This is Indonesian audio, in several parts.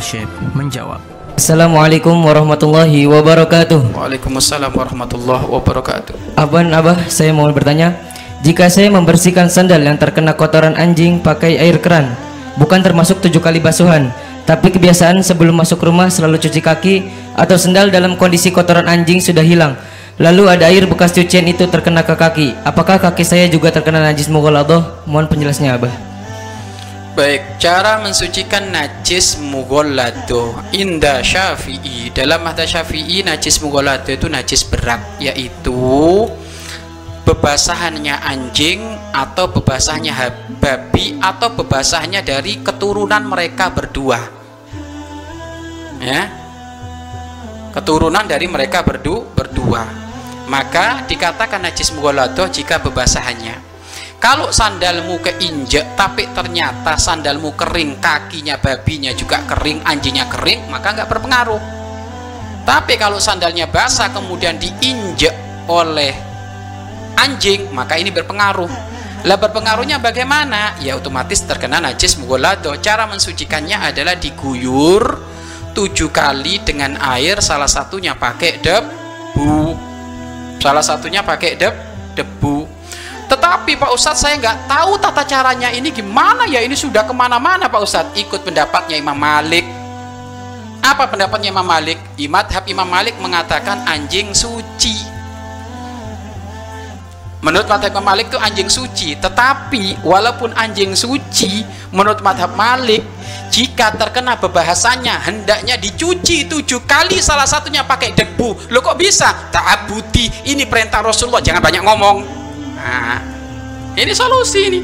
Syekh menjawab. Assalamualaikum warahmatullahi wabarakatuh. Waalaikumsalam warahmatullahi wabarakatuh. Aban Abah, saya mau bertanya, jika saya membersihkan sandal yang terkena kotoran anjing pakai air keran, bukan termasuk tujuh kali basuhan, tapi kebiasaan sebelum masuk rumah selalu cuci kaki atau sandal dalam kondisi kotoran anjing sudah hilang. Lalu ada air bekas cucian itu terkena ke kaki. Apakah kaki saya juga terkena najis mughaladah? Mohon penjelasannya, Abah. Baik, cara mensucikan najis mughollado inda syafi'i. Dalam mata syafi'i najis mughollado itu najis berat Yaitu bebasahannya anjing atau bebasahannya babi atau bebasahannya dari keturunan mereka berdua. Ya? Keturunan dari mereka berdu, berdua. Maka dikatakan najis mughollado jika bebasahannya kalau sandalmu keinjek tapi ternyata sandalmu kering, kakinya babinya juga kering, anjingnya kering, maka nggak berpengaruh. Tapi kalau sandalnya basah kemudian diinjek oleh anjing, maka ini berpengaruh. Lah berpengaruhnya bagaimana? Ya otomatis terkena najis mugolado. Cara mensucikannya adalah diguyur tujuh kali dengan air, salah satunya pakai debu. Salah satunya pakai deb, debu tetapi Pak Ustadz saya nggak tahu tata caranya ini gimana. Ya ini sudah ke mana-mana Pak Ustadz. Ikut pendapatnya Imam Malik. Apa pendapatnya Imam Malik? Imadhab Imam Malik mengatakan anjing suci. Menurut madhab Imam Malik itu anjing suci. Tetapi walaupun anjing suci menurut madhab Malik jika terkena bebahasannya hendaknya dicuci tujuh kali salah satunya pakai debu. Lo kok bisa? Ta'abudi ini perintah Rasulullah. Jangan banyak ngomong Nah, ini solusi ini.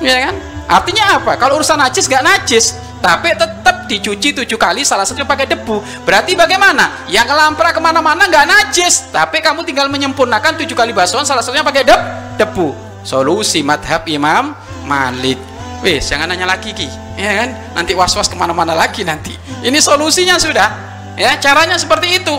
Ya kan? Artinya apa? Kalau urusan najis gak najis, tapi tetap dicuci tujuh kali, salah satunya pakai debu. Berarti bagaimana? Yang kelampra ke mana-mana gak najis, tapi kamu tinggal menyempurnakan tujuh kali basuhan, salah satunya pakai deb, debu. Solusi madhab Imam Malik. Wes, jangan nanya lagi ki, ya kan? Nanti was-was ke mana-mana lagi nanti. Ini solusinya sudah, ya caranya seperti itu,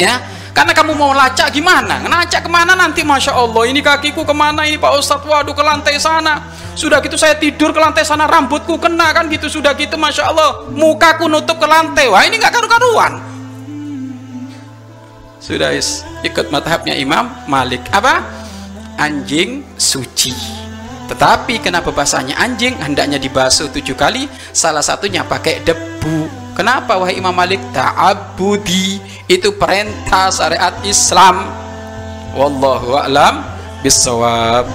ya karena kamu mau lacak gimana? Ngelacak ke mana nanti? Masya Allah ini kakiku ke mana ini Pak Ustadz? Waduh ke lantai sana. Sudah gitu saya tidur ke lantai sana Rambutku kena kan gitu Sudah gitu Masya Allah. Mukaku nutup ke lantai. Wah ini nggak karu-karuan. Sudah is ikut mathabnya Imam Malik. Apa? Anjing suci. Tetapi kenapa bahasanya anjing? Hendaknya dibasuh tujuh kali salah satunya pakai debu kenapa wahai Imam Malik? Ta'abudi itu perintah syariat Islam. Wallahu a'lam bisawab